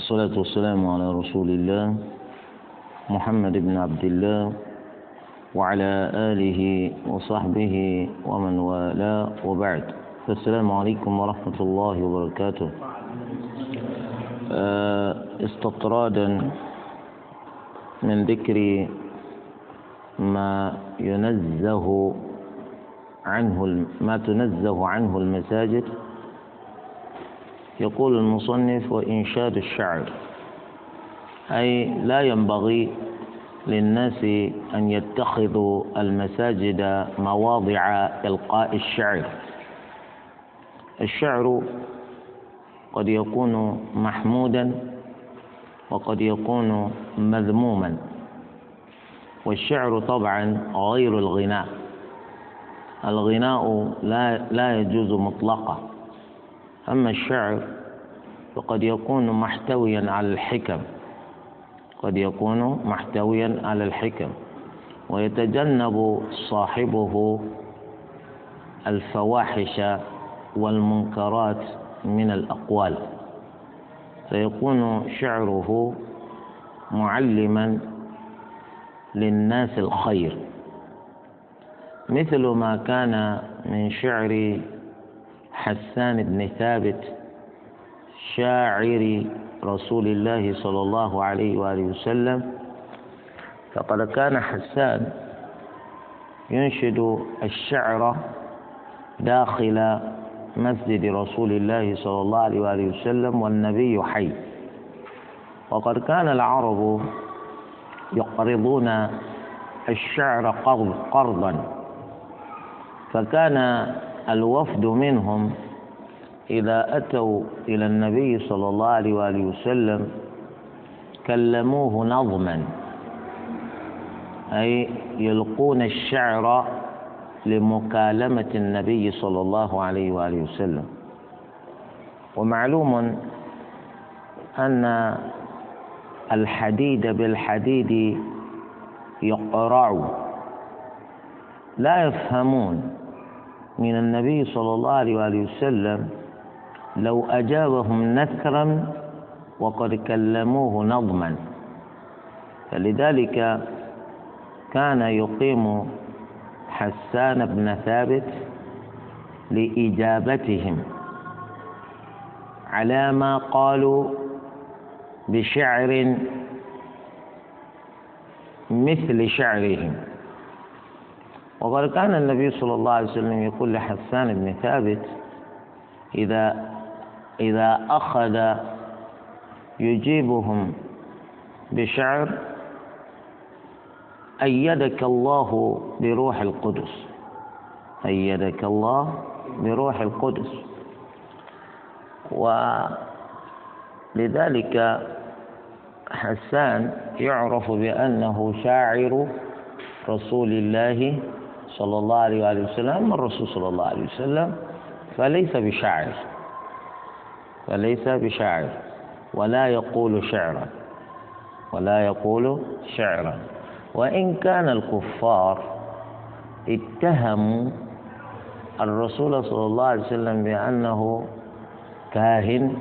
والصلاة والسلام على رسول الله محمد بن عبد الله وعلى آله وصحبه ومن والاه وبعد. السلام عليكم ورحمة الله وبركاته. آه، استطرادا من ذكر ما ينزه عنه ما تنزه عنه المساجد يقول المصنف وإنشاد الشعر. أي لا ينبغي للناس أن يتخذوا المساجد مواضع إلقاء الشعر. الشعر قد يكون محمودا وقد يكون مذموما والشعر طبعا غير الغناء. الغناء لا لا يجوز مطلقا. أما الشعر فقد يكون محتويا على الحكم. قد يكون محتويا على الحكم. ويتجنب صاحبه الفواحش والمنكرات من الأقوال. فيكون شعره معلما للناس الخير. مثل ما كان من شعر حسان بن ثابت شاعر رسول الله صلى الله عليه وآله وسلم. فقد كان حسان ينشد الشعر داخل مسجد رسول الله صلى الله عليه وآله وسلم والنبي حي. وقد كان العرب يقرضون الشعر قرضا. فكان الوفد منهم إذا أتوا إلى النبي صلى الله عليه وآله وسلم كلموه نظما أي يلقون الشعر لمكالمة النبي صلى الله عليه وآله وسلم. ومعلوم أن الحديد بالحديد يقرع لا يفهمون. من النبي صلى الله عليه وآله وسلم لو أجابهم نثرا وقد كلموه نظما. فلذلك كان يقيم حسان بن ثابت لإجابتهم على ما قالوا بشعر مثل شعرهم. وقد كان النبي صلى الله عليه وسلم يقول لحسان بن ثابت إذا إذا أخذ يجيبهم بشعر أيدك الله بروح القدس. أيدك الله بروح القدس. ولذلك حسان يعرف بأنه شاعر رسول الله صلى الله عليه وآله وسلم أما الرسول صلى الله عليه وسلم فليس بشاعر. فليس بشاعر. ولا يقول شعرا. ولا يقول شعرا. وإن كان الكفار اتهموا الرسول صلى الله عليه وسلم بأنه كاهن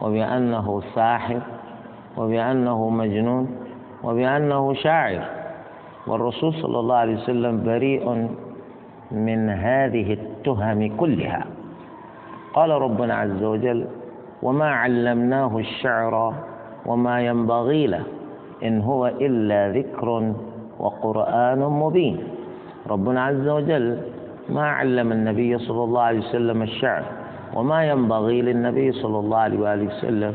وبأنه ساحر وبأنه مجنون وبأنه شاعر. والرسول صلى الله عليه وسلم بريء من هذه التهم كلها. قال ربنا عز وجل وما علمناه الشعر وما ينبغي له إن هو إلا ذكر وقرآن مبين ربنا عز وجل ما علم النبي صلى الله عليه وسلم الشعر وما ينبغي للنبي صلى الله عليه وآله وسلم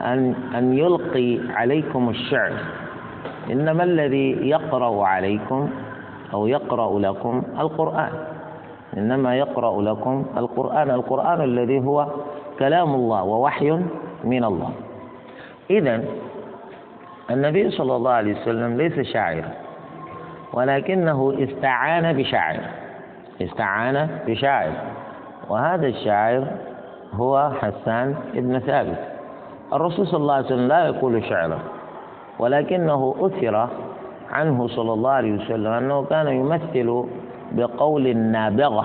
أن أن يلقي عليكم الشعر إنما الذي يقرأ عليكم أو يقرأ لكم القرآن. إنما يقرأ لكم القرآن. القرآن الذي هو كلام الله ووحي من الله. إذا النبي صلى الله عليه وسلم ليس شاعرا ولكنه استعان بشاعر. استعان بشاعر. وهذا الشاعر هو حسان بن ثابت. الرسول صلى الله عليه وسلم لا يقول شعرا. ولكنه أثر عنه صلى الله عليه وسلم أنه كان يمثل بقول النابغة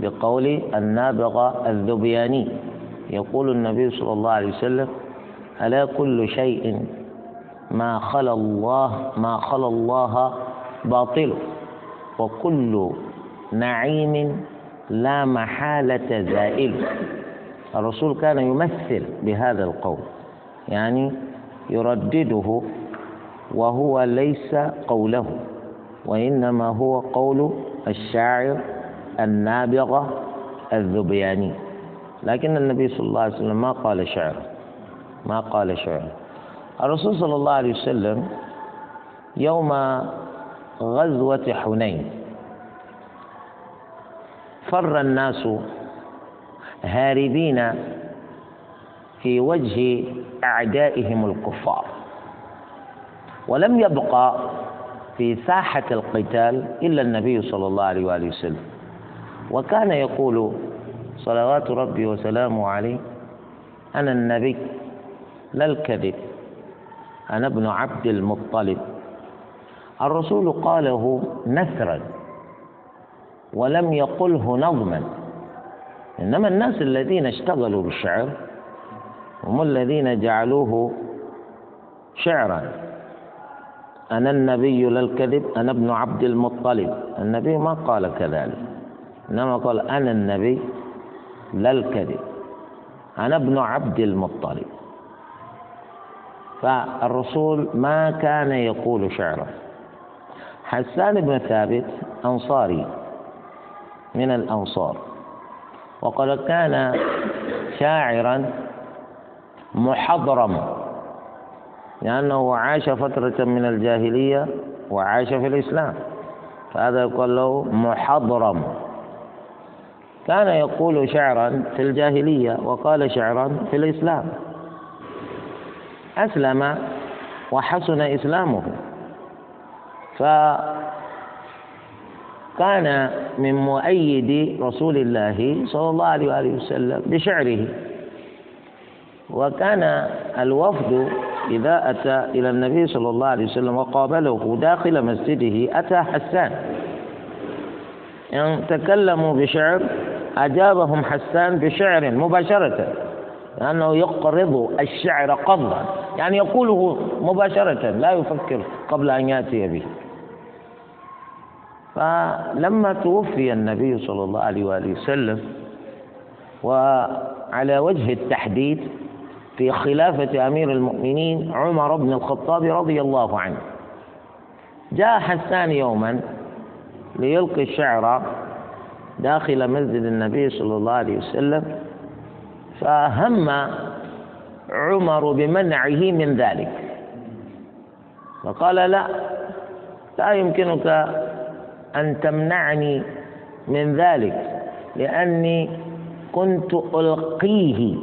بقول النابغة الذبياني. يقول النبي صلى الله عليه وسلم ألا كل شيء ما خلا الله ما خلا الله باطل وكل نعيم لا محالة زائل. الرسول كان يمثل بهذا القول يعني يردده وهو ليس قوله وإنما هو قول الشاعر النابغة الذبياني. لكن النبي صلى الله عليه وسلم ما قال شعر ما قال شعر. الرسول صلى الله عليه وسلم يوم غزوة حنين فر الناس هاربين في وجه أعدائهم الكفار. ولم يبقى في ساحة القتال إلا النبي صلى الله عليه وآله وسلم. وكان يقول صلوات ربي وسلامه عليه أنا النبي لا الكذب أنا ابن عبد المطلب. الرسول قاله نثرا ولم يقله نظما. إنما الناس الذين اشتغلوا بالشعر هم الذين جعلوه شعرا. أنا النبي لا الكذب أنا ابن عبد المطلب. النبي ما قال كذلك. إنما قال أنا النبي لا الكذب أنا ابن عبد المطلب. فالرسول ما كان يقول شعرا. حسان بن ثابت أنصاري من الأنصار. وقد كان شاعرا محضرما لأنه عاش فترة من الجاهلية وعاش في الإسلام. فهذا يقول له محضرم. كان يقول شعرا في الجاهلية وقال شعرا في الإسلام. أسلم وحسن إسلامه. فكان من مؤيد رسول الله صلى الله عليه وآله وسلم بشعره. وكان الوفد إذا أتى إلى النبي صلى الله عليه وسلم وقابله داخل مسجده أتى حسان. يعني تكلموا بشعر أجابهم حسان بشعر مباشرة لأنه يقرض الشعر قبضا. يعني يقوله مباشرة لا يفكر قبل أن يأتي به. فلما توفي النبي صلى الله عليه وآله وسلم وعلى وجه التحديد في خلافة أمير المؤمنين عمر بن الخطاب رضي الله عنه. جاء حسان يوما ليلقي الشعر داخل مسجد النبي صلى الله عليه وسلم فهم عمر بمنعه من ذلك. فقال لا لا يمكنك أن تمنعني من ذلك لأني كنت ألقيه.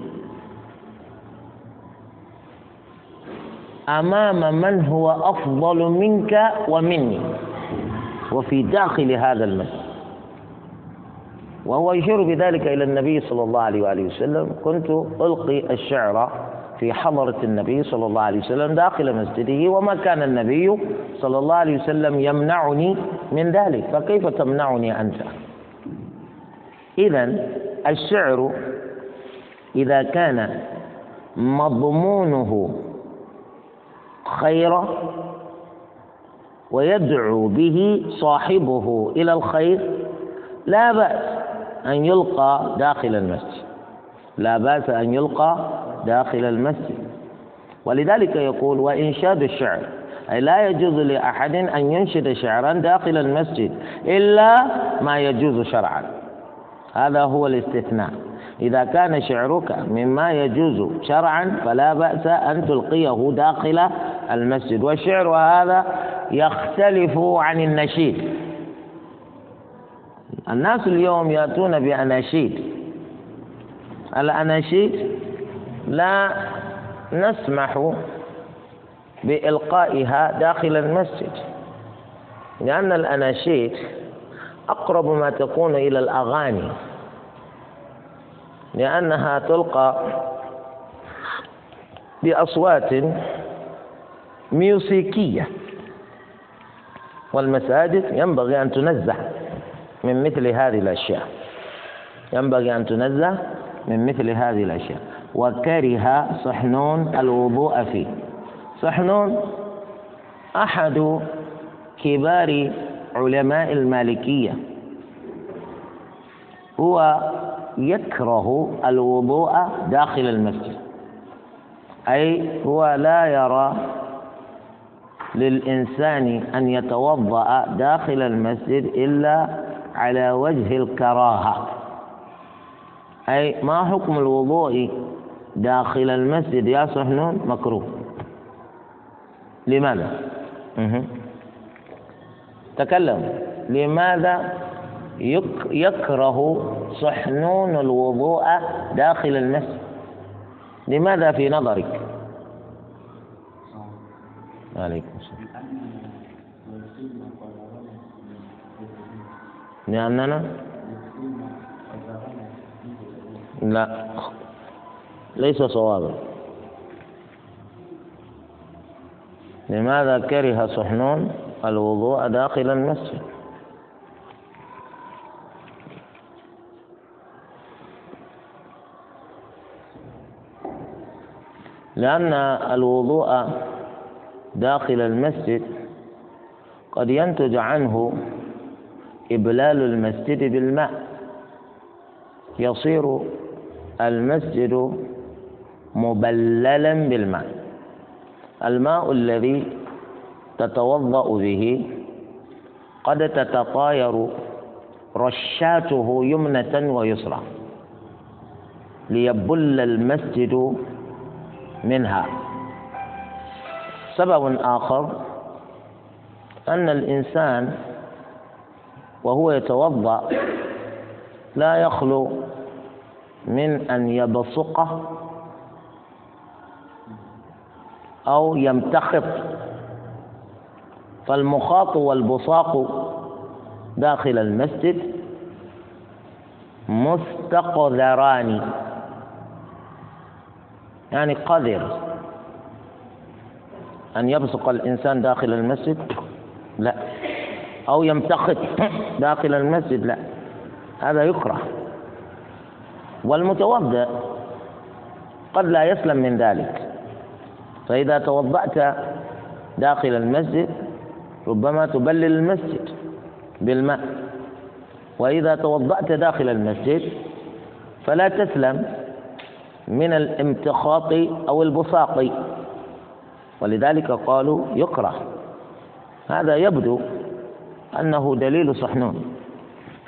أمام من هو أفضل منك ومني. وفي داخل هذا المسجد. وهو يشير بذلك إلى النبي صلى الله عليه وآله وسلم. كنت ألقي الشعر في حضرة النبي صلى الله عليه وسلم داخل مسجده وما كان النبي صلى الله عليه وسلم يمنعني من ذلك. فكيف تمنعني أنت؟ إذا الشعر إذا كان مضمونه خيرا ويدعو به صاحبه إلى الخير لا بأس أن يلقى داخل المسجد. لا بأس أن يلقى داخل المسجد. ولذلك يقول وإنشاد الشعر. أي لا يجوز لأحد أن ينشد شعرا داخل المسجد إلا ما يجوز شرعا. هذا هو الاستثناء. إذا كان شعرك مما يجوز شرعا فلا بأس أن تلقيه داخل المسجد. والشعر هذا يختلف عن النشيد. الناس اليوم يأتون بأناشيد. الأناشيد لا نسمح بإلقائها داخل المسجد لأن الأناشيد أقرب ما تكون إلى الأغاني. لأنها تلقى بأصوات ميوسيقية والمساجد ينبغي أن تنزه من مثل هذه الأشياء. ينبغي أن تنزه من مثل هذه الأشياء. وكره صحنون الوضوء فيه. صحنون أحد كبار علماء المالكية. هو يكره الوضوء داخل المسجد. أي هو لا يرى للإنسان أن يتوضأ داخل المسجد إلا على وجه الكراهة. أي ما حكم الوضوء داخل المسجد يا صحنون مكروه. لماذا؟ تكلم. لماذا يكره صحنون الوضوء داخل المسجد. لماذا في نظرك؟ عليكم السلام. لأننا؟ لا. ليس صوابا. لماذا كره صحنون الوضوء داخل المسجد؟ لأن الوضوء داخل المسجد قد ينتج عنه إبلال المسجد بالماء. يصير المسجد مبللا بالماء. الماء الذي تتوضأ به قد تتطاير رشاته يمنة ويسرى. ليبل المسجد منها. سبب آخر أن الإنسان وهو يتوضأ لا يخلو من أن يبصقه أو يمتخط. فالمخاط والبصاق داخل المسجد مستقذران. يعني قذر أن يبصق الإنسان داخل المسجد؟ لا. أو يمتخط داخل المسجد؟ لا. هذا يكره. والمتوضئ قد لا يسلم من ذلك. فإذا توضأت داخل المسجد ربما تبلل المسجد بالماء. وإذا توضأت داخل المسجد فلا تسلم. من الامتخاط أو البصاق ولذلك قالوا يكره. هذا يبدو أنه دليل صحنون.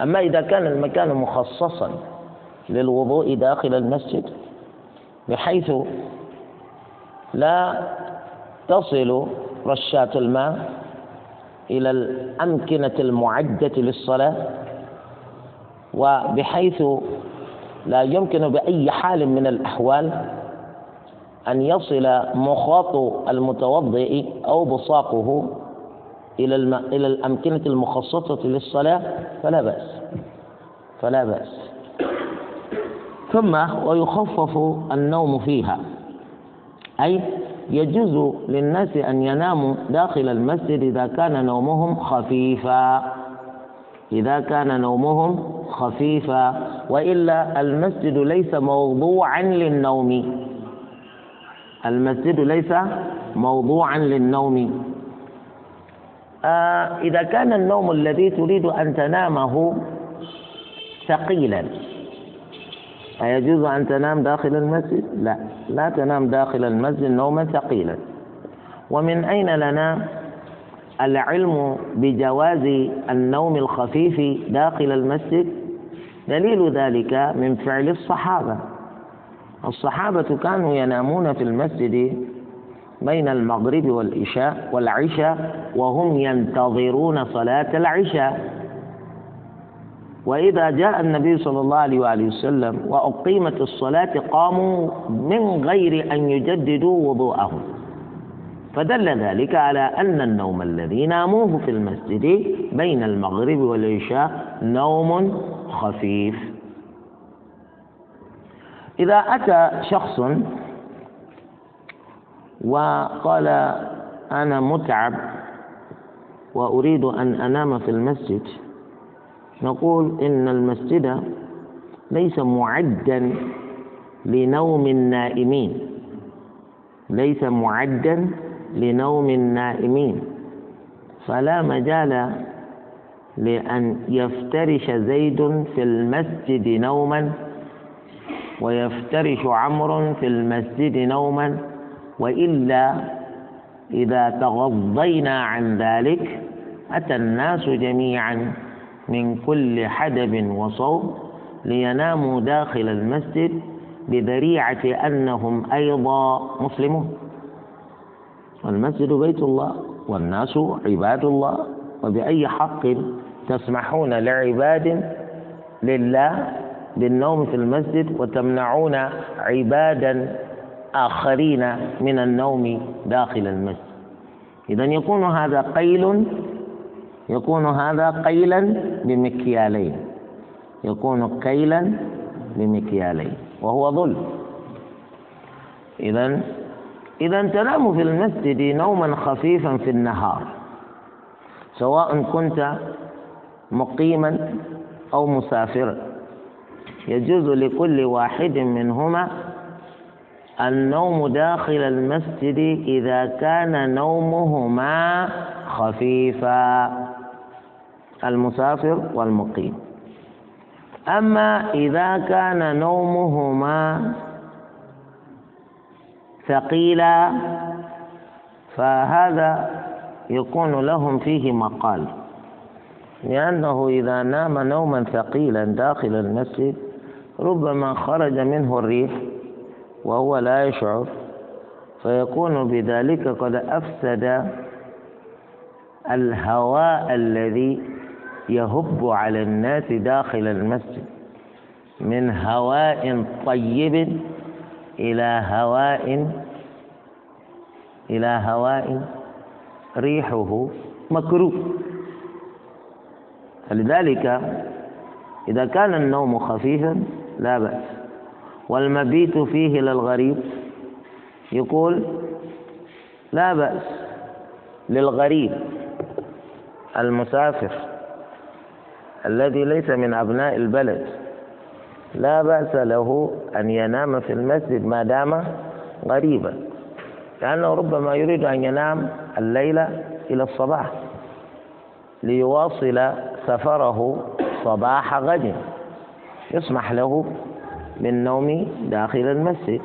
أما إذا كان المكان مخصصا للوضوء داخل المسجد بحيث لا تصل رشات الماء إلى الأمكنة المعدة للصلاة وبحيث لا يمكن بأي حال من الأحوال أن يصل مخاط المتوضئ أو بصاقه إلى إلى الأمكنة المخصصة للصلاة فلا بأس. فلا بأس. ثم ويخفف النوم فيها. أي يجوز للناس أن يناموا داخل المسجد إذا كان نومهم خفيفا. إذا كان نومهم خفيفا وإلا المسجد ليس موضوعا للنوم. المسجد ليس موضوعا للنوم. آه إذا كان النوم الذي تريد أن تنامه ثقيلا أيجوز أن تنام داخل المسجد؟ لا لا تنام داخل المسجد نوما ثقيلا. ومن أين لنا العلم بجواز النوم الخفيف داخل المسجد. دليل ذلك من فعل الصحابة. الصحابة كانوا ينامون في المسجد بين المغرب والعشاء والعشاء وهم ينتظرون صلاة العشاء. وإذا جاء النبي صلى الله عليه وآله وسلم وأقيمت الصلاة قاموا من غير أن يجددوا وضوءهم. فدل ذلك على أن النوم الذي ناموه في المسجد بين المغرب والعشاء نوم خفيف. إذا أتى شخص وقال أنا متعب وأريد أن أنام في المسجد نقول إن المسجد ليس معدا لنوم النائمين ليس معدا لنوم النائمين. فلا مجال لأن يفترش زيد في المسجد نوما ويفترش عمرو في المسجد نوما وإلا إذا تغضينا عن ذلك أتى الناس جميعا من كل حدب وصوب ليناموا داخل المسجد بذريعة أنهم أيضا مسلمون. والمسجد بيت الله والناس عباد الله وبأي حق تسمحون لعباد لله بالنوم في المسجد وتمنعون عبادا آخرين من النوم داخل المسجد. إذا يكون هذا قيل يكون هذا قيلا بمكيالين. يكون كيلا بمكيالين وهو ظلم. إذا إذا تنام في المسجد نوما خفيفا في النهار سواء كنت مقيما أو مسافرا. يجوز لكل واحد منهما النوم داخل المسجد إذا كان نومهما خفيفا المسافر والمقيم. أما إذا كان نومهما ثقيلا فهذا يكون لهم فيه مقال. لأنه إذا نام نوما ثقيلا داخل المسجد ربما خرج منه الريح وهو لا يشعر فيكون بذلك قد أفسد الهواء الذي يهب على الناس داخل المسجد من هواء طيب إلى هواء إلى هواء ريحه مكروه. فلذلك إذا كان النوم خفيفا لا بأس. والمبيت فيه للغريب يقول لا بأس للغريب المسافر الذي ليس من أبناء البلد. لا بأس له أن ينام في المسجد ما دام غريبا. لأنه ربما يريد أن ينام الليلة إلى الصباح ليواصل سفره صباح غد. يسمح له بالنوم داخل المسجد.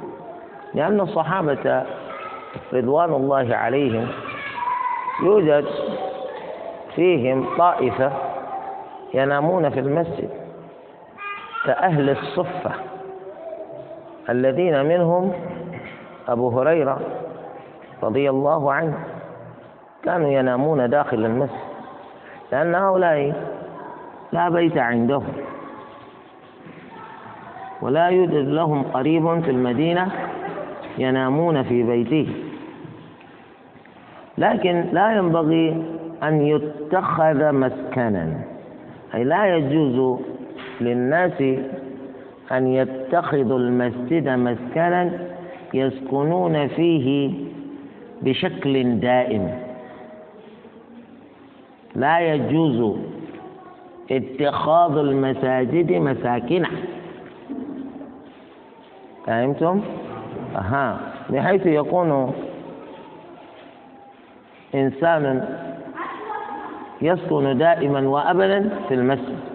لأن الصحابة رضوان الله عليهم يوجد فيهم طائفة ينامون في المسجد. كأهل الصفة الذين منهم أبو هريرة رضي الله عنه كانوا ينامون داخل المسجد لأن هؤلاء لا بيت عندهم ولا يوجد لهم قريب في المدينة ينامون في بيته. لكن لا ينبغي أن يتخذ مسكنا. أي لا يجوز للناس أن يتخذوا المسجد مسكنا يسكنون فيه بشكل دائم. لا يجوز اتخاذ المساجد مساكن فهمتم؟ أها. بحيث يكون إنسان يسكن دائما وأبدا في المسجد.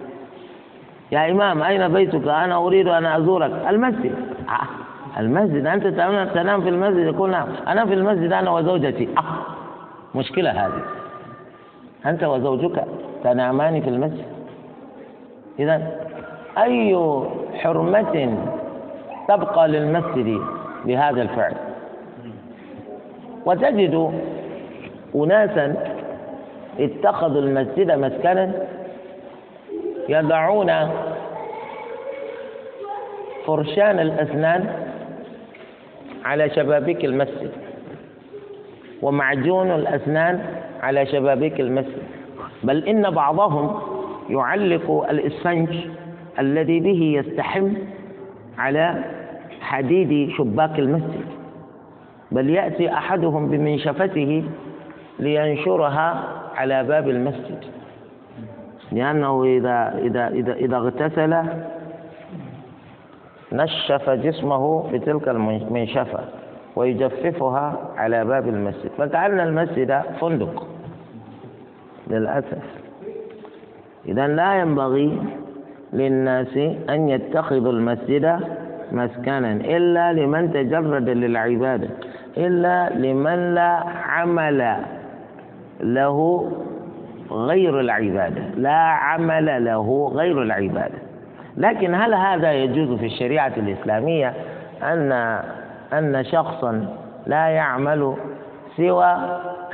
يا إمام أين بيتك؟ أنا أريد أن أزورك. المسجد. آه. المسجد. أنت تنام في المسجد؟ يقول نعم. أنا في المسجد أنا وزوجتي. آه. مشكلة هذه. أنت وزوجك تنامان في المسجد. إذا أي حرمة تبقى للمسجد بهذا الفعل؟ وتجد أناسا اتخذوا المسجد مسكنا يضعون فرشان الأسنان على شبابيك المسجد ومعجون الأسنان على شبابيك المسجد. بل إن بعضهم يعلق الإسفنج الذي به يستحم على حديد شباك المسجد. بل يأتي أحدهم بمنشفته لينشرها على باب المسجد. لأنه إذا إذا إذا إذا اغتسل نشف جسمه بتلك المنشفة ويجففها على باب المسجد. فكأن المسجد فندق للأسف. إذا لا ينبغي للناس أن يتخذوا المسجد مسكنا إلا لمن تجرد للعبادة إلا لمن لا عمل له غير العبادة. لا عمل له غير العبادة. لكن هل هذا يجوز في الشريعة الإسلامية أن أن شخصا لا يعمل سوى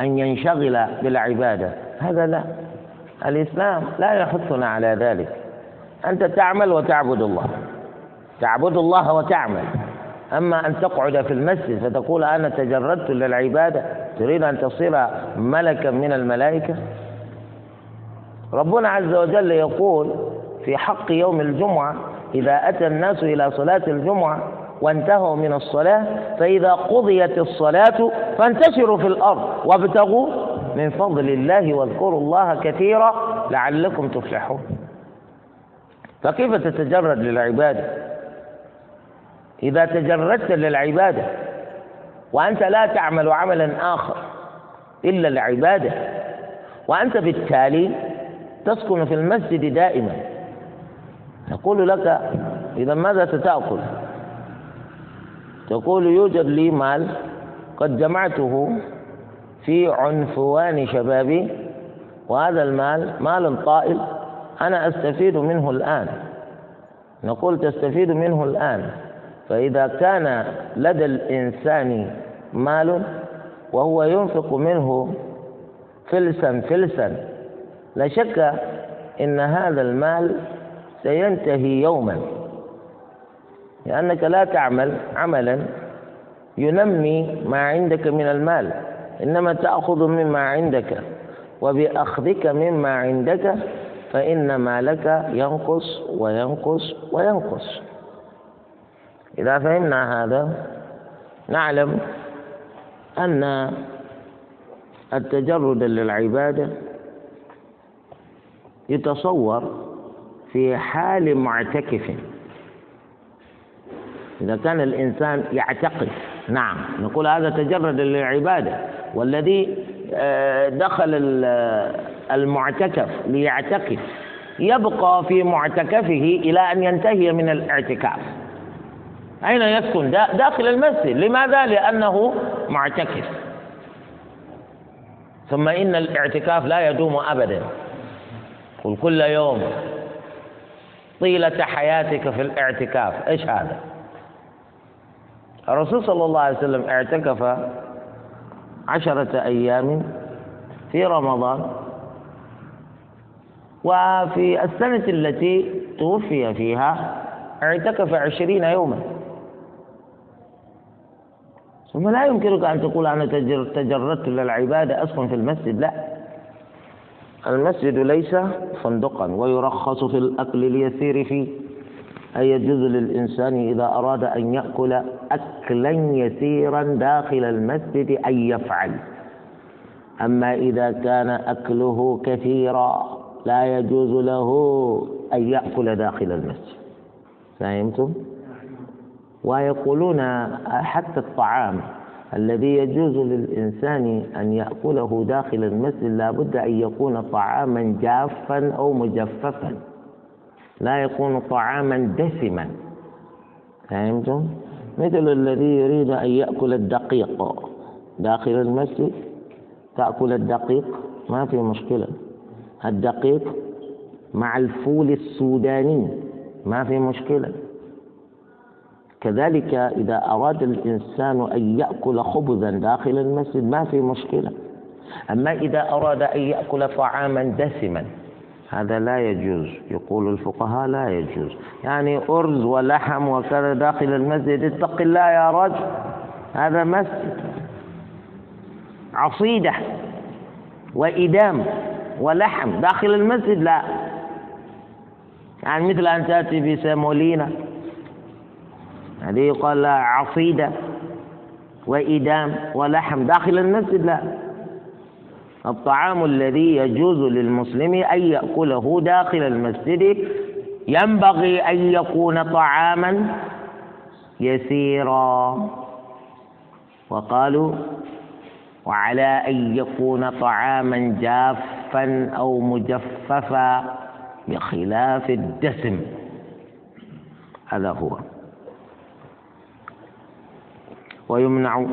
أن ينشغل بالعبادة؟ هذا لا. الإسلام لا يحثنا على ذلك. أنت تعمل وتعبد الله. تعبد الله وتعمل. أما أن تقعد في المسجد فتقول أنا تجردت للعبادة؟ تريد أن تصير ملكا من الملائكة؟ ربنا عز وجل يقول في حق يوم الجمعة إذا أتى الناس إلى صلاة الجمعة وانتهوا من الصلاة فإذا قضيت الصلاة فانتشروا في الأرض وابتغوا من فضل الله واذكروا الله كثيرا لعلكم تفلحون. فكيف تتجرد للعبادة؟ إذا تجردت للعبادة وأنت لا تعمل عملا آخر إلا العبادة وأنت بالتالي تسكن في المسجد دائما. يقول لك إذا ماذا ستأكل؟ تقول يوجد لي مال قد جمعته في عنفوان شبابي وهذا المال مال طائل أنا أستفيد منه الآن. نقول تستفيد منه الآن. فإذا كان لدى الإنسان مال وهو ينفق منه فلسا فلسا لا شك إن هذا المال سينتهي يوما. لأنك لا تعمل عملا ينمي ما عندك من المال. إنما تأخذ مما عندك وبأخذك مما عندك فإن مالك ينقص وينقص وينقص. إذا فهمنا هذا نعلم أن التجرد للعبادة يتصور في حال معتكف. إذا كان الإنسان يعتقد نعم نقول هذا تجرد للعبادة. والذي آه، دخل المعتكف ليعتكف يبقى في معتكفه إلى أن ينتهي من الاعتكاف. أين يسكن؟ داخل المسجد. لماذا؟ لأنه معتكف. ثم إن الاعتكاف لا يدوم أبدا. قل كل يوم طيلة حياتك في الاعتكاف. إيش هذا؟ الرسول صلى الله عليه وسلم اعتكف عشرة أيام في رمضان. وفي السنة التي توفي فيها اعتكف عشرين يوما. ثم لا يمكنك أن تقول أنا تجردت للعبادة أسكن في المسجد لا. المسجد ليس فندقا ويرخص في الأكل اليسير فيه. أي يجوز للإنسان إذا أراد أن يأكل أكلا يسيرا داخل المسجد أن يفعل. أما إذا كان أكله كثيرا لا يجوز له أن يأكل داخل المسجد. فهمتم؟ ويقولون حتى الطعام الذي يجوز للإنسان أن يأكله داخل المسجد لا بد أن يكون طعاما جافا أو مجففا. لا يكون طعاما دسما. فهمتم؟ مثل الذي يريد أن يأكل الدقيق. داخل المسجد تأكل الدقيق؟ ما في مشكلة. الدقيق مع الفول السوداني. ما في مشكلة. كذلك إذا أراد الإنسان أن يأكل خبزا داخل المسجد ما في مشكلة. أما إذا أراد أن يأكل طعاما دسما هذا لا يجوز. يقول الفقهاء لا يجوز. يعني أرز ولحم وكذا داخل المسجد اتق الله يا رجل. هذا مسجد. عصيدة وإدام ولحم داخل المسجد لا. يعني مثل أن تأتي بسيمولينا هذه يقال لها عصيدة وإدام ولحم داخل المسجد لا. الطعام الذي يجوز للمسلم أن يأكله داخل المسجد ينبغي أن يكون طعاما يسيرا. وقالوا وعلى أن يكون طعاما جافا أو مجففا بخلاف الدسم. هذا هو. ويمنع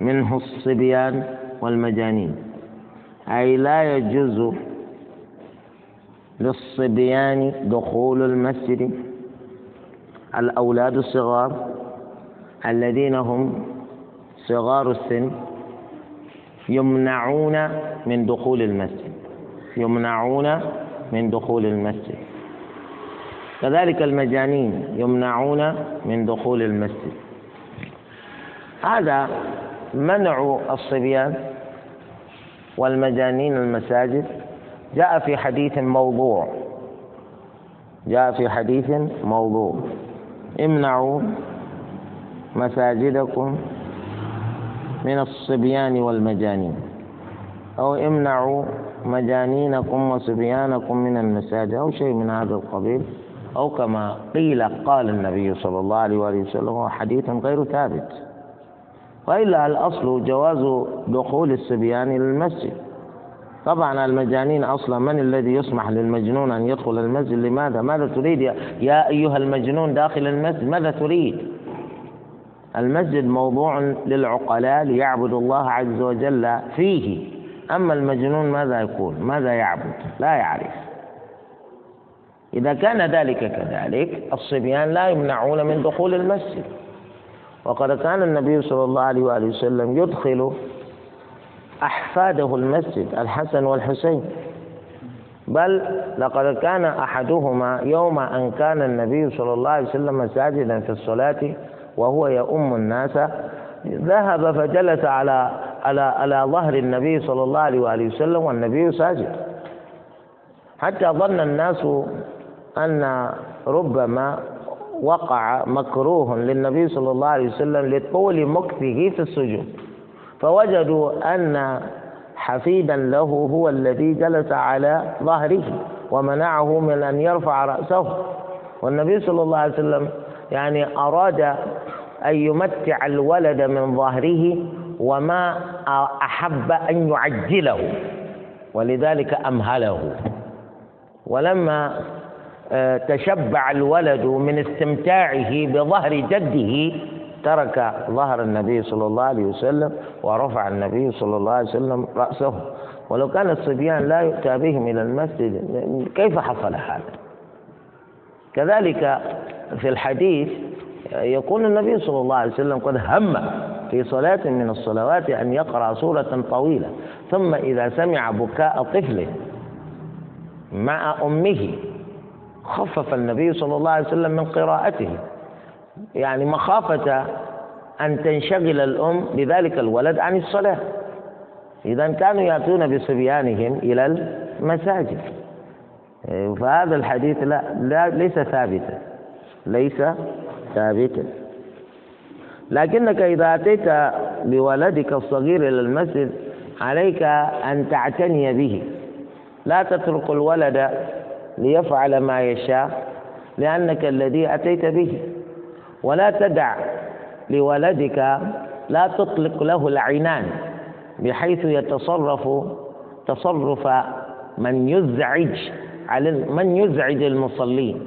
منه الصبيان والمجانين. أي لا يجوز للصبيان دخول المسجد الأولاد الصغار الذين هم صغار السن يمنعون من دخول المسجد. يمنعون من دخول المسجد. كذلك المجانين يمنعون من دخول المسجد. هذا منع الصبيان والمجانين المساجد. جاء في حديث موضوع. جاء في حديث موضوع. امنعوا مساجدكم من الصبيان والمجانين. أو امنعوا مجانينكم وصبيانكم من المساجد أو شيء من هذا القبيل. أو كما قيل قال النبي صلى الله عليه وآله وسلم حديث غير ثابت. وإلا الأصل جواز دخول الصبيان إلى المسجد. طبعا المجانين أصلا من الذي يسمح للمجنون أن يدخل المسجد؟ لماذا؟ ماذا تريد يا أيها المجنون داخل المسجد؟ ماذا تريد؟ المسجد موضوع للعقلاء ليعبدوا الله عز وجل فيه. أما المجنون ماذا يكون ماذا يعبد؟ لا يعرف. إذا كان ذلك كذلك الصبيان لا يمنعون من دخول المسجد. وقد كان النبي صلى الله عليه وآله وسلم يدخل أحفاده المسجد الحسن والحسين. بل لقد كان أحدهما يوم أن كان النبي صلى الله عليه وسلم ساجدا في الصلاة وهو يؤم الناس ذهب فجلس على على على ظهر النبي صلى الله عليه وآله وسلم والنبي ساجد. حتى ظن الناس أن ربما وقع مكروه للنبي صلى الله عليه وسلم لطول مكثه في السجود فوجدوا أن حفيدا له هو الذي جلس على ظهره ومنعه من أن يرفع رأسه. والنبي صلى الله عليه وسلم يعني أراد أن يمتع الولد من ظهره وما أحب أن يعجله ولذلك أمهله. ولما تشبع الولد من استمتاعه بظهر جده ترك ظهر النبي صلى الله عليه وسلم ورفع النبي صلى الله عليه وسلم رأسه. ولو كان الصبيان لا يؤتى بهم إلى المسجد كيف حصل هذا؟ كذلك في الحديث يقول النبي صلى الله عليه وسلم قد هم في صلاة من الصلوات أن يقرأ سورة طويلة ثم إذا سمع بكاء طفل مع أمه خفف النبي صلى الله عليه وسلم من قراءته. يعني مخافة أن تنشغل الأم بذلك الولد عن الصلاة. إذا كانوا يأتون بصبيانهم إلى المساجد. فهذا الحديث لا, لا ليس ثابتا. ليس ثابتا. لكنك إذا أتيت بولدك الصغير إلى المسجد عليك أن تعتني به. لا تترك الولد ليفعل ما يشاء لأنك الذي أتيت به. ولا تدع لولدك لا تطلق له العنان بحيث يتصرف تصرف من يزعج على من يزعج المصلين.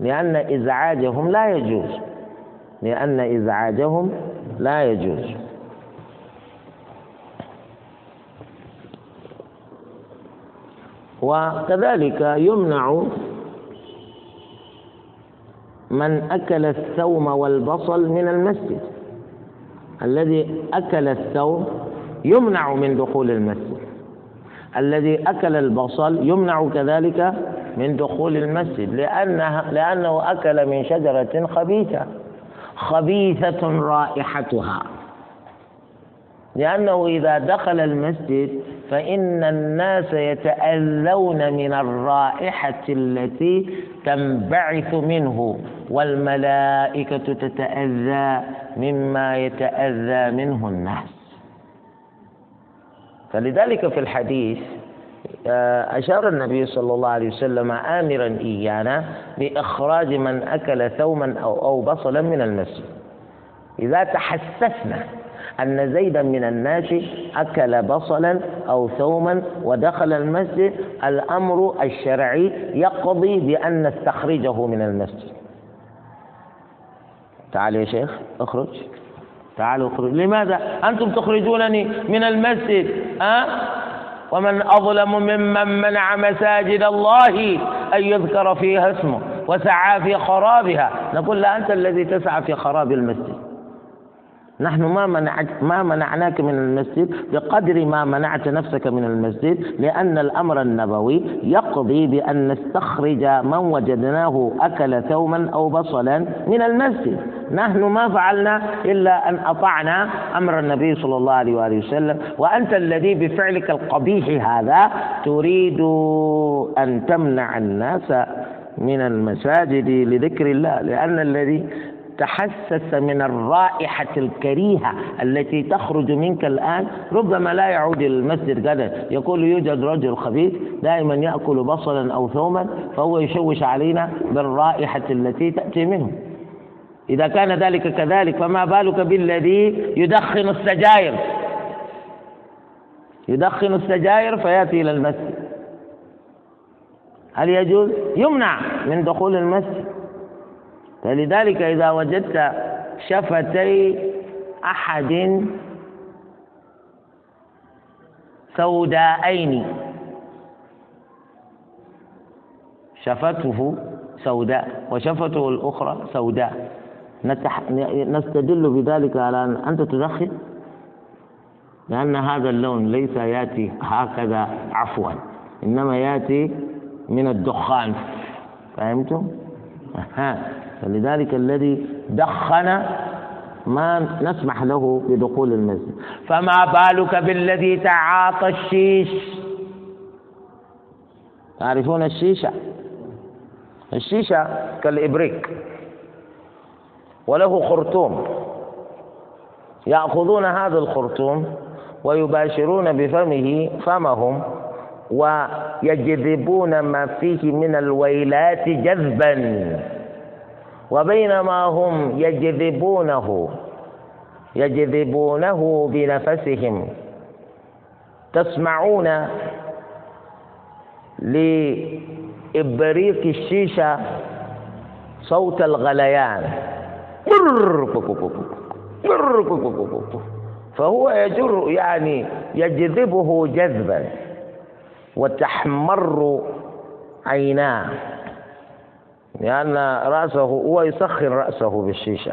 لأن إزعاجهم لا يجوز. لأن إزعاجهم لا يجوز. وكذلك يمنع من أكل الثوم والبصل من المسجد. الذي أكل الثوم يمنع من دخول المسجد. الذي أكل البصل يمنع كذلك من دخول المسجد لأنها لأنه أكل من شجرة خبيثة. خبيثة رائحتها. لأنه إذا دخل المسجد فإن الناس يتأذون من الرائحة التي تنبعث منه والملائكة تتأذى مما يتأذى منه الناس. فلذلك في الحديث آه، أشار النبي صلى الله عليه وسلم آمرا إيانا بإخراج من أكل ثوما أو أو بصلا من المسجد. إذا تحسسنا أن زيدا من الناس أكل بصلا أو ثوما ودخل المسجد. الأمر الشرعي يقضي بأن نستخرجه من المسجد. تعال يا شيخ اخرج. تعالوا اخرج. لماذا؟ أنتم تخرجونني من المسجد أه؟ ومن أظلم ممن منع مساجد الله أن يذكر فيها اسمه وسعى في خرابها. نقول لا أنت الذي تسعى في خراب المسجد. نحن ما منعك ما منعناك من المسجد بقدر ما منعت نفسك من المسجد لأن الأمر النبوي يقضي بأن نستخرج من وجدناه أكل ثوما أو بصلا من المسجد. نحن ما فعلنا إلا أن أطعنا أمر النبي صلى الله عليه وآله وسلم. وأنت الذي بفعلك القبيح هذا تريد أن تمنع الناس من المساجد لذكر الله لأن الذي تحسس من الرائحة الكريهة التي تخرج منك الآن. ربما لا يعود إلى المسجد غدا. يقول يوجد رجل خبيث دائما يأكل بصلا أو ثوما فهو يشوش علينا بالرائحة التي تأتي منه. إذا كان ذلك كذلك فما بالك بالذي يدخن السجاير؟ يدخن السجاير فيأتي إلى المسجد. هل يجوز؟ يمنع من دخول المسجد. فلذلك إذا وجدت شفتي أحد سوداءين شفته سوداء وشفته الأخرى سوداء. نستدل بذلك على أن أنت تدخن لأن هذا اللون ليس يأتي هكذا عفوا إنما يأتي من الدخان. فهمتم؟ فلذلك الذي دخن ما نسمح له بدخول المسجد. فما بالك بالذي تعاطى الشيش؟ تعرفون الشيشة؟ الشيشة كالإبريق. وله خرطوم. يأخذون هذا الخرطوم ويباشرون بفمه فمهم ويجذبون ما فيه من الويلات جذبا. وبينما هم يجذبونه يجذبونه بنفسهم. تسمعون لإبريق الشيشة صوت الغليان. فهو يجر يعني يجذبه جذبا وتحمر عيناه. لأن رأسه هو يسخن رأسه بالشيشة.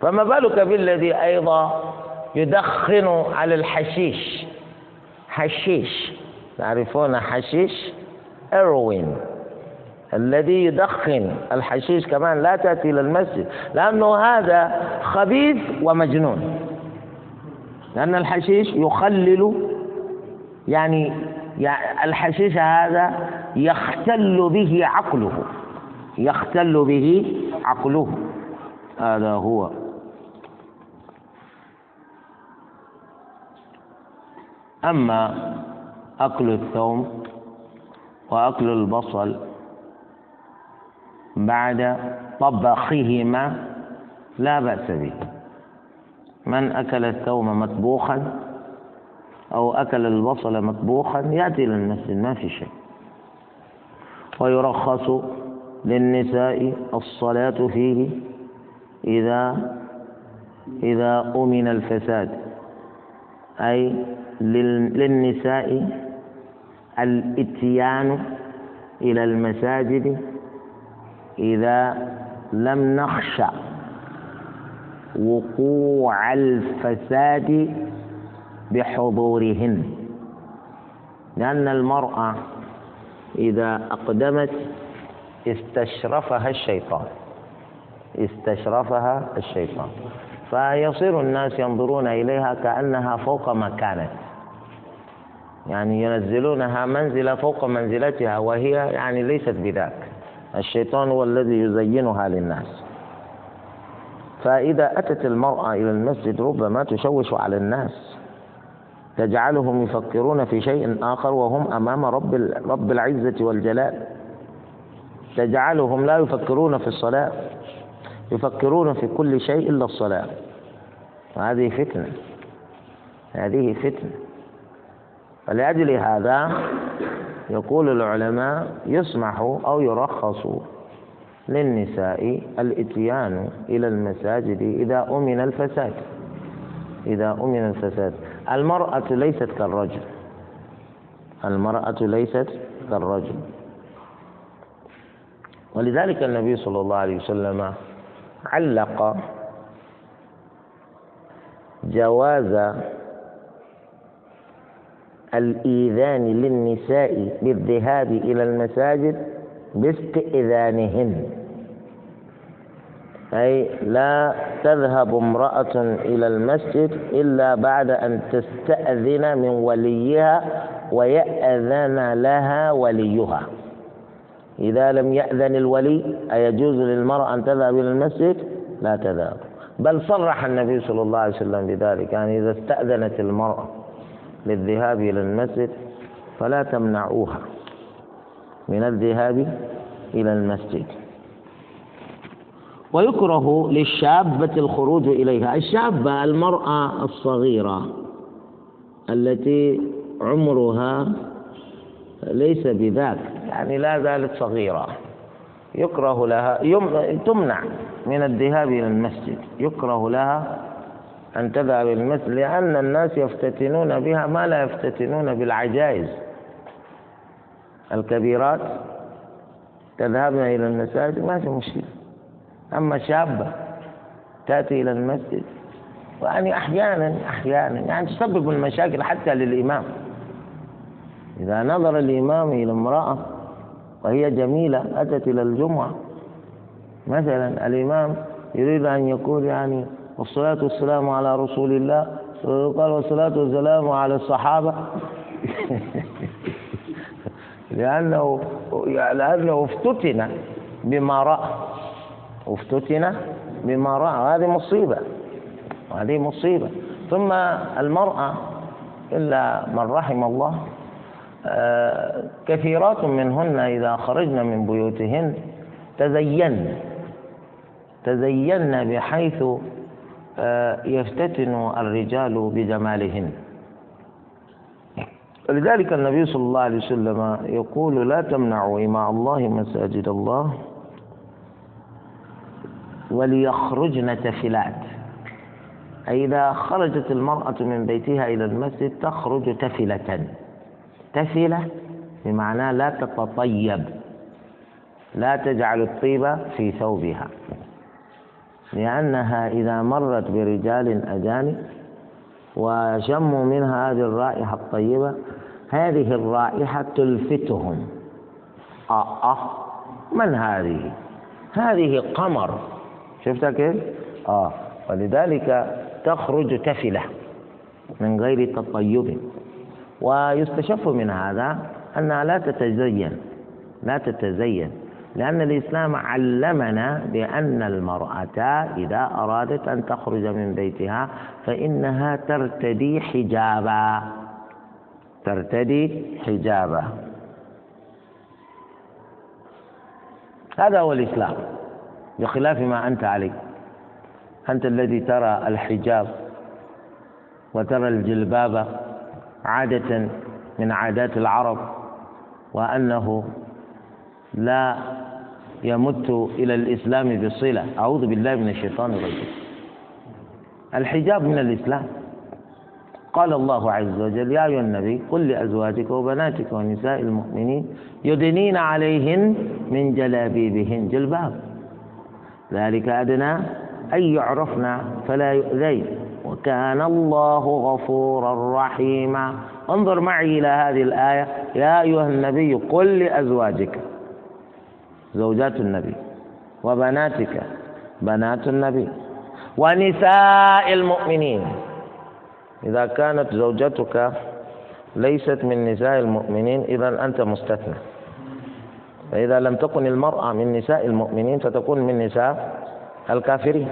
فما بالك بالذي أيضا يدخن على الحشيش؟ حشيش. تعرفون حشيش؟ اروين الذي يدخن الحشيش كمان لا تأتي إلى المسجد لأنه هذا خبيث ومجنون. لأن الحشيش يخلل يعني يعني الحشيش هذا يختل به عقله يختل به عقله هذا هو. أما أكل الثوم وأكل البصل بعد طبخهما لا بأس به. من أكل الثوم مطبوخا أو أكل البصل مطبوخا يأتي إلى المسجد ما في شيء. ويرخص للنساء الصلاة فيه إذا إذا أمن الفساد. أي للنساء الاتيان إلى المساجد إذا لم نخشى وقوع الفساد بحضورهن. لأن المرأة إذا أقدمت استشرفها الشيطان. استشرفها الشيطان. فيصير الناس ينظرون إليها كأنها فوق ما كانت يعني ينزلونها منزلة فوق منزلتها وهي يعني ليست بذاك. الشيطان هو الذي يزينها للناس. فإذا أتت المرأة إلى المسجد ربما تشوش على الناس. تجعلهم يفكرون في شيء آخر وهم أمام رب رب العزة والجلال. تجعلهم لا يفكرون في الصلاة يفكرون في كل شيء إلا الصلاة. وهذه فتنة هذه فتنة. فلأجل هذا يقول العلماء يسمح أو يرخص للنساء الإتيان إلى المساجد إذا أمن الفساد. إذا أمن الفساد. المرأة ليست كالرجل. المرأة ليست كالرجل. ولذلك النبي صلى الله عليه وسلم علق جواز الإيذان للنساء بالذهاب إلى المساجد باستئذانهن. أي لا تذهب امرأة إلى المسجد إلا بعد أن تستأذن من وليها ويأذن لها وليها. إذا لم يأذن الولي أيجوز للمرأة أن تذهب إلى المسجد؟ لا تذهب. بل صرح النبي صلى الله عليه وسلم بذلك يعني إذا استأذنت المرأة للذهاب إلى المسجد فلا تمنعوها من الذهاب إلى المسجد. ويكره للشابة الخروج إليها. الشابة المرأة الصغيرة التي عمرها ليس بذاك يعني لا زالت صغيرة. يكره لها يم... تمنع من الذهاب إلى المسجد. يكره لها أن تذهب إلى المسجد لأن الناس يفتتنون بها ما لا يفتتنون بالعجائز. الكبيرات تذهبن إلى المساجد ما في مشكلة. أما شابة تأتي إلى المسجد يعني أحيانا أحيانا يعني تسبب المشاكل حتى للإمام. إذا نظر الإمام إلى امرأة وهي جميلة أتت إلى الجمعة. مثلا الإمام يريد أن يقول يعني والصلاة والسلام على رسول الله قال والصلاة والسلام على الصحابة. لأنه لأنه افتتن بما رأى. افتتن بما رأى. هذه مصيبة. هذه مصيبة. ثم المرأة إلا من رحم الله آه، كثيرات منهن إذا خرجن من بيوتهن تزين تزين بحيث آه، يفتتن الرجال بجمالهن. لذلك النبي صلى الله عليه وسلم يقول لا تمنعوا إماء الله مساجد الله وليخرجن تفلات. أي إذا خرجت المرأة من بيتها إلى المسجد تخرج تفلة. تفلة بمعنى لا تتطيب لا تجعل الطيب في ثوبها. لأنها إذا مرت برجال أجانب وشموا منها هذه الرائحة الطيبة هذه الرائحة تلفتهم. آه آه من هذه؟ هذه قمر. شفتها كيف؟ آه. ولذلك تخرج تفلة من غير تطيب. ويستشف من هذا أنها لا تتزين لا تتزين لأن الإسلام علمنا بأن المرأة إذا أرادت أن تخرج من بيتها فإنها ترتدي حجابا ترتدي حجابا. هذا هو الإسلام. بخلاف ما أنت عليه. أنت الذي ترى الحجاب وترى الجلباب عادة من عادات العرب وأنه لا يمت إلى الإسلام بصلة. أعوذ بالله من الشيطان الرجيم. الحجاب من الإسلام. قال الله عز وجل يا أيها النبي قل لأزواجك وبناتك ونساء المؤمنين يدنين عليهن من جلابيبهن جلباب. ذلك أدنى أن يعرفن فلا يؤذين. وكان الله غفورا رحيما. انظر معي إلى هذه الآية. يا أيها النبي قل لأزواجك. زوجات النبي وبناتك. بنات النبي. ونساء المؤمنين. إذا كانت زوجتك ليست من نساء المؤمنين إذا أنت مستثنى. فإذا لم تكن المرأة من نساء المؤمنين فتكون من نساء الكافرين.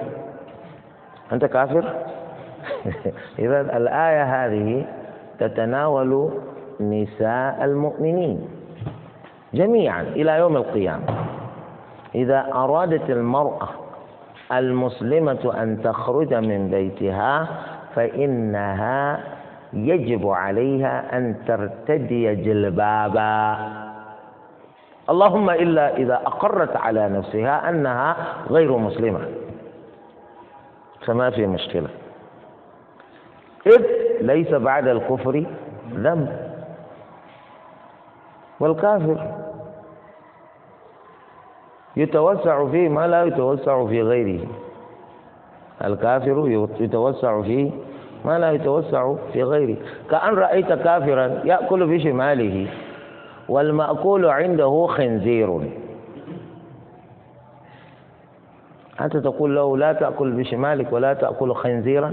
أنت كافر؟ إذا الآية هذه تتناول نساء المؤمنين جميعا إلى يوم القيامة. إذا أرادت المرأة المسلمة أن تخرج من بيتها فإنها يجب عليها أن ترتدي جلبابا. اللهم إلا إذا أقرت على نفسها أنها غير مسلمة. فما في مشكلة. إذ ليس بعد الكفر ذنب. والكافر يتوسع فيه ما لا يتوسع في غيره. الكافر يتوسع فيه ما لا يتوسع في غيره. كأن رأيت كافرا يأكل بشماله. والمأكول عنده خنزير. أنت تقول له لا تأكل بشمالك ولا تأكل خنزيرا؟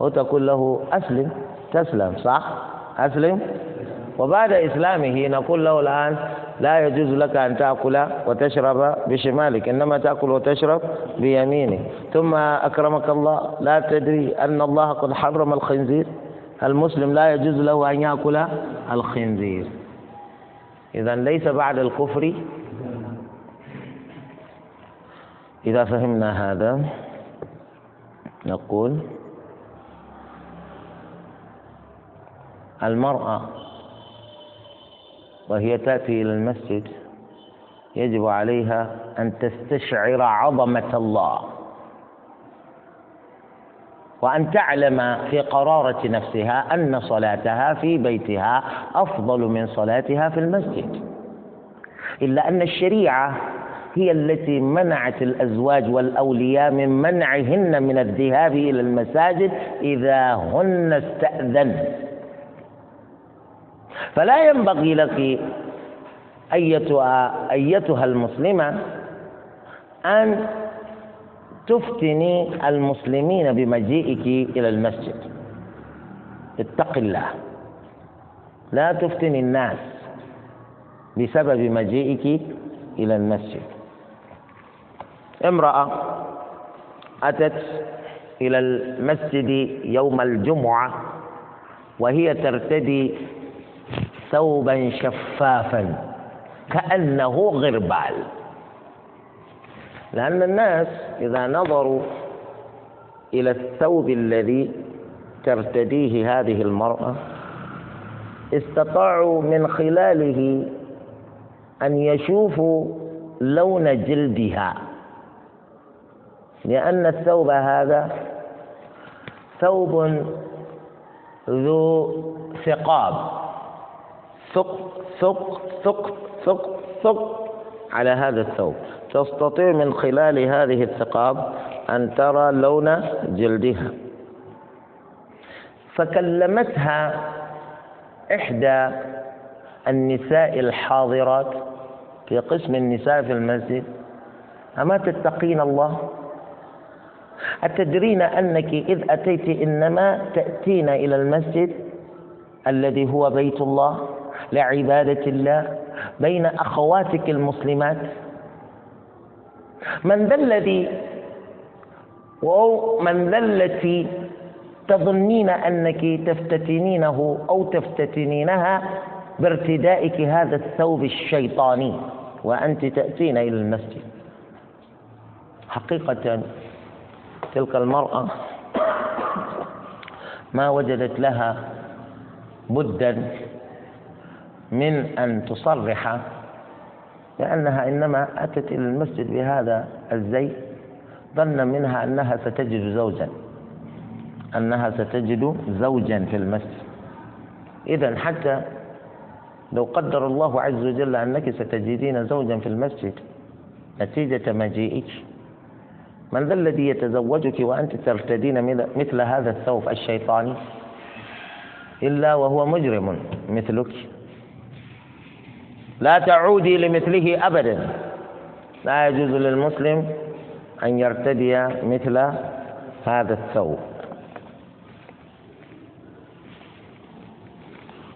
وتقول له أسلم. تسلم صح؟ أسلم. وبعد إسلامه نقول له الآن لا يجوز لك أن تأكل وتشرب بشمالك إنما تأكل وتشرب بيمينك. ثم أكرمك الله لا تدري أن الله قد حرم الخنزير؟ المسلم لا يجوز له أن يأكل الخنزير. إذا ليس بعد الكفر. إذا فهمنا هذا نقول المرأة وهي تأتي إلى المسجد يجب عليها أن تستشعر عظمة الله. وأن تعلم في قرارة نفسها أن صلاتها في بيتها أفضل من صلاتها في المسجد. إلا أن الشريعة هي التي منعت الأزواج والأولياء من منعهن من الذهاب إلى المساجد إذا هن استأذن. فلا ينبغي لك أيتها أيتها المسلمة أن تفتني المسلمين بمجيئك إلى المسجد. اتق الله. لا تفتني الناس بسبب مجيئك إلى المسجد. امرأة أتت إلى المسجد يوم الجمعة وهي ترتدي ثوبا شفافا كأنه غربال. لأن الناس إذا نظروا إلى الثوب الذي ترتديه هذه المرأة استطاعوا من خلاله أن يشوفوا لون جلدها. لأن الثوب هذا ثوب ذو ثقاب. ثق ثق ثق ثق ثق على هذا الثوب. تستطيع من خلال هذه الثقاب أن ترى لون جلدها. فكلمتها إحدى النساء الحاضرات في قسم النساء في المسجد. أما تتقين الله؟ أتدرين أنك إذ أتيت إنما تأتين إلى المسجد الذي هو بيت الله؟ لعبادة الله بين أخواتك المسلمات. من ذا الذي أو من ذا التي تظنين أنك تفتتنينه أو تفتتنينها بارتدائك هذا الثوب الشيطاني وأنت تأتين إلى المسجد. حقيقة تلك المرأة ما وجدت لها بدا من أن تصرح لأنها إنما أتت إلى المسجد بهذا الزي ظن منها أنها ستجد زوجا أنها ستجد زوجا في المسجد. إذا حتى لو قدر الله عز وجل أنك ستجدين زوجا في المسجد نتيجة مجيئك. من ذا الذي يتزوجك وأنت ترتدين مثل هذا الثوب الشيطاني؟ إلا وهو مجرم مثلك. لا تعودي لمثله أبدا. لا يجوز للمسلم أن يرتدي مثل هذا الثوب.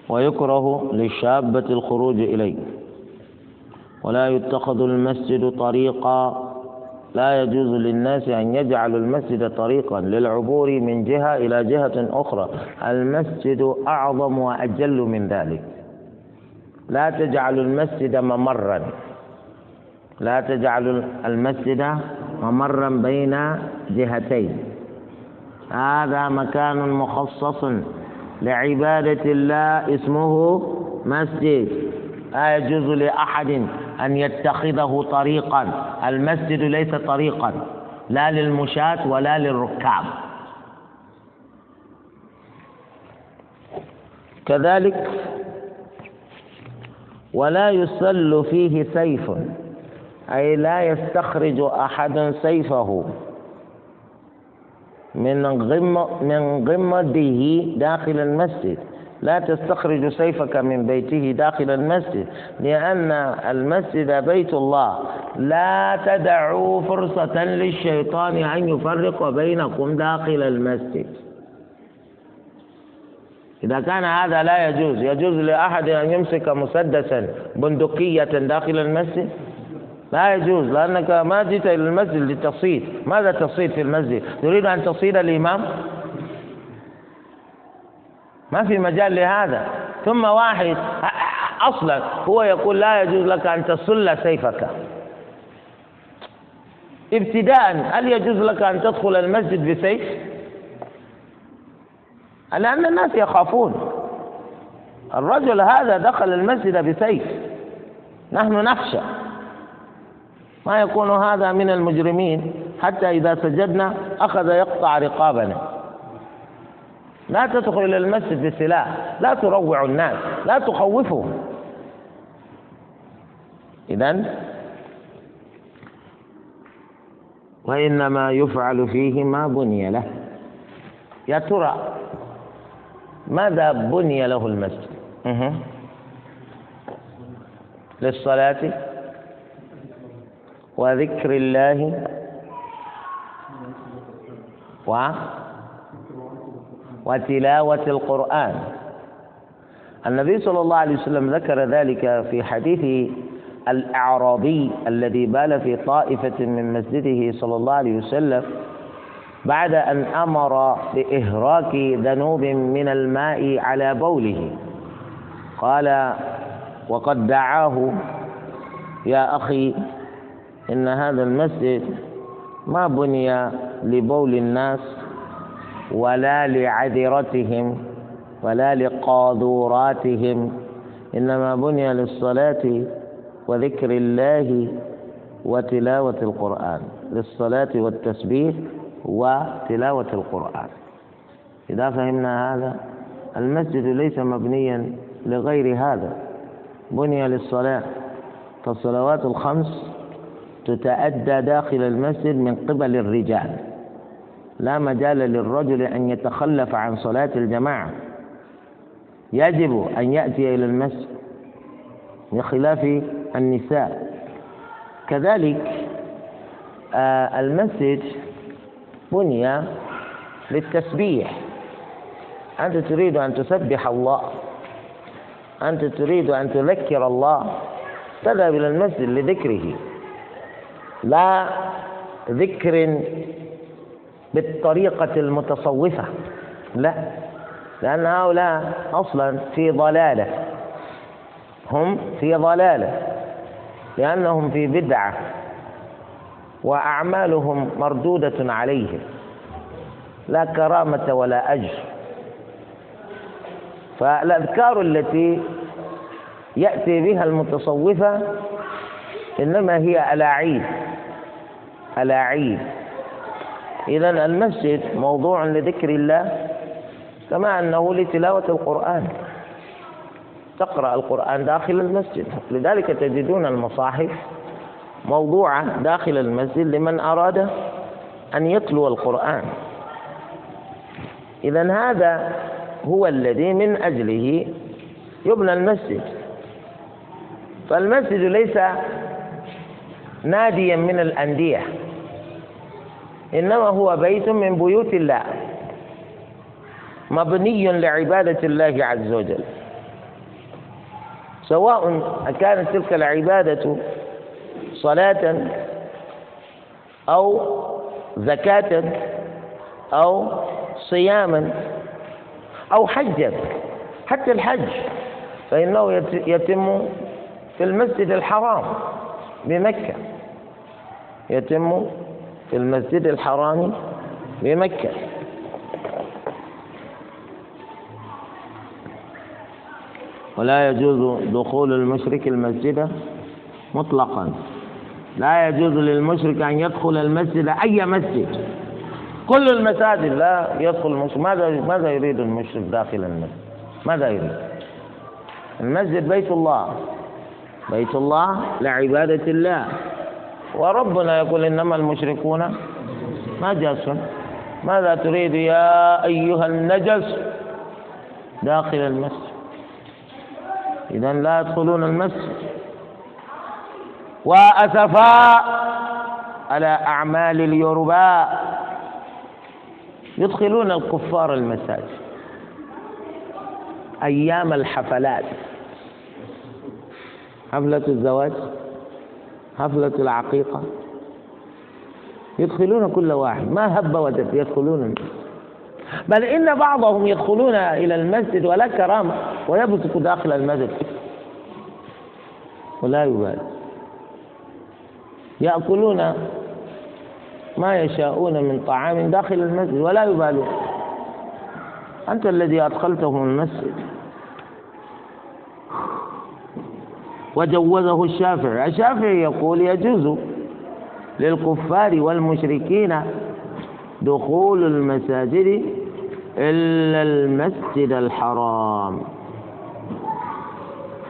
ويكره للشابة الخروج إليه. ولا يتخذ المسجد طريقا. لا يجوز للناس أن يجعلوا المسجد طريقا للعبور من جهة إلى جهة أخرى. المسجد أعظم وأجل من ذلك. لا تجعلوا المسجد ممرا. لا تجعلوا المسجد ممرا بين جهتين. هذا مكان مخصص لعبادة الله اسمه مسجد. لا يجوز لأحد أن يتخذه طريقا. المسجد ليس طريقا لا للمشاة ولا للركاب. كذلك ولا يسل فيه سيف. أي لا يستخرج أحد سيفه. من غم من غمده داخل المسجد. لا تستخرج سيفك من بيته داخل المسجد. لأن المسجد بيت الله. لا تدعوا فرصة للشيطان أن يفرق بينكم داخل المسجد. إذا كان هذا لا يجوز يجوز لأحد أن يمسك مسدسا بندقية داخل المسجد؟ لا يجوز لأنك ما جئت إلى المسجد لتصيد ماذا تصيد في المسجد؟ تريد أن تصيد الإمام؟ ما في مجال لهذا. ثم واحد أصلا هو يقول لا يجوز لك أن تصل سيفك. ابتداء هل يجوز لك أن تدخل المسجد بسيف؟ لأن الناس يخافون. الرجل هذا دخل المسجد بسيف. نحن نخشى. ما يكون هذا من المجرمين حتى إذا سجدنا أخذ يقطع رقابنا. لا تدخل إلى المسجد بسلاح. لا تروع الناس. لا تخوفهم. إذا وإنما يفعل فيه ما بني له. يا ترى ماذا بني له المسجد. للصلاة وذكر الله و وتلاوة القرآن النبي صلى الله عليه وسلم ذكر ذلك في حديث الأعرابي الذي بال في طائفة من مسجده صلى الله عليه وسلم بعد أن أمر بإهراك ذنوب من الماء على بوله. قال وقد دعاه يا أخي إن هذا المسجد ما بني لبول الناس ولا لعذرتهم ولا لقاذوراتهم إنما بني للصلاة وذكر الله وتلاوة القرآن للصلاة والتسبيح وتلاوة القرآن. إذا فهمنا هذا المسجد ليس مبنيا لغير هذا. بني للصلاة فالصلوات الخمس تتأدى داخل المسجد من قبل الرجال. لا مجال للرجل أن يتخلف عن صلاة الجماعة. يجب أن يأتي إلى المسجد بخلاف النساء. كذلك آه، المسجد بني للتسبيح. أنت تريد أن تسبح الله. أنت تريد أن تذكر الله. تذهب إلى المسجد لذكره. لا ذكر بالطريقة المتصوفة. لا. لأن هؤلاء أصلا في ضلالة. هم في ضلالة. لأنهم في بدعة. وأعمالهم مردودة عليهم. لا كرامة ولا أجر. فالأذكار التي يأتي بها المتصوفة إنما هي ألاعيب ألاعيب إذا المسجد موضوع لذكر الله كما أنه لتلاوة القرآن. تقرأ القرآن داخل المسجد. لذلك تجدون المصاحف موضوعة داخل المسجد لمن أراد أن يتلو القرآن. إذا هذا هو الذي من أجله يبنى المسجد. فالمسجد ليس ناديا من الأندية إنما هو بيت من بيوت الله مبني لعبادة الله عز وجل. سواء كانت تلك العبادة صلاة أو زكاة أو صياما أو حجا حتى الحج فإنه يتم في المسجد الحرام بمكة. يتم في المسجد الحرام بمكة. ولا يجوز دخول المشرك المسجد مطلقا. لا يجوز للمشرك أن يدخل المسجد أي مسجد؟ كل المساجد لا يدخل المشرك ماذا ماذا يريد المشرك داخل المسجد؟ ماذا يريد؟ المسجد بيت الله. بيت الله لعبادة الله. وربنا يقول إنما المشركون نجس. ماذا تريد يا أيها النجس؟ داخل المسجد. إذا لا يدخلون المسجد. وأسفا على أعمال اليرباء يدخلون الكفار المساجد. أيام الحفلات. حفلة الزواج حفلة العقيقة. يدخلون كل واحد. ما هب ودب يدخلون. بل إن بعضهم يدخلون إلى المسجد ولا كرامة ويبصق داخل المسجد. ولا يبالي. يأكلون ما يشاءون من طعام داخل المسجد ولا يبالون. أنت الذي أدخلتهم المسجد. وجوزه الشافعي. الشافعي يقول يجوز للكفار والمشركين دخول المساجد إلا المسجد الحرام.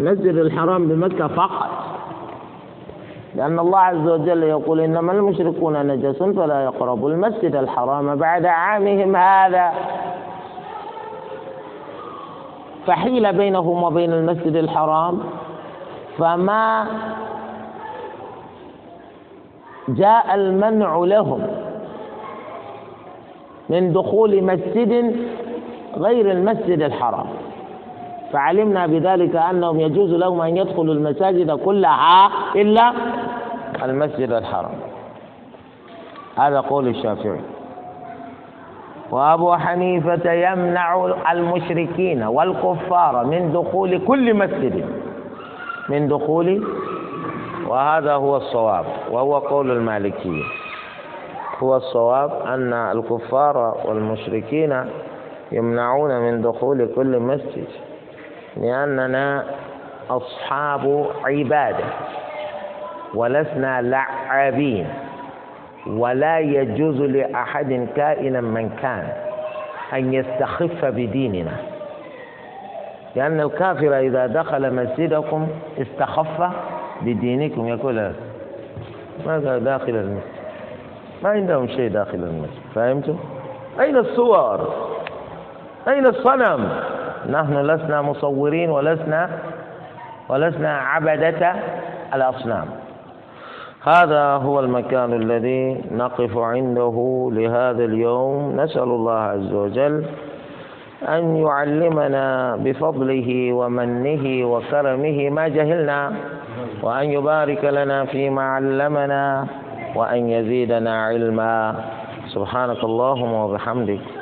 المسجد الحرام بمكة فقط. لأن الله عز وجل يقول إنما المشركون نجس فلا يقربوا المسجد الحرام بعد عامهم هذا. فحيل بينهم وبين المسجد الحرام. فما جاء المنع لهم من دخول مسجد غير المسجد الحرام. فعلمنا بذلك أنهم يجوز لهم أن يدخلوا المساجد كلها إلا المسجد الحرام. هذا قول الشافعي. وأبو حنيفة يمنع المشركين والكفار من دخول كل مسجد. من دخول وهذا هو الصواب وهو قول المالكية. هو الصواب أن الكفار والمشركين يمنعون من دخول كل مسجد. لأننا أصحاب عبادة ولسنا لعابين ولا يجوز لأحد كائنا من كان أن يستخف بديننا. لأن الكافر إذا دخل مسجدكم استخف بدينكم يقول ماذا داخل المسجد؟ ما عندهم شيء داخل المسجد فهمتم؟ أين الصور؟ أين الصنم؟ نحن لسنا مصورين ولسنا ولسنا عبدة الأصنام. هذا هو المكان الذي نقف عنده لهذا اليوم. نسأل الله عز وجل أن يعلمنا بفضله ومنه وكرمه ما جهلنا وأن يبارك لنا فيما علمنا وأن يزيدنا علما. سبحانك اللهم وبحمدك.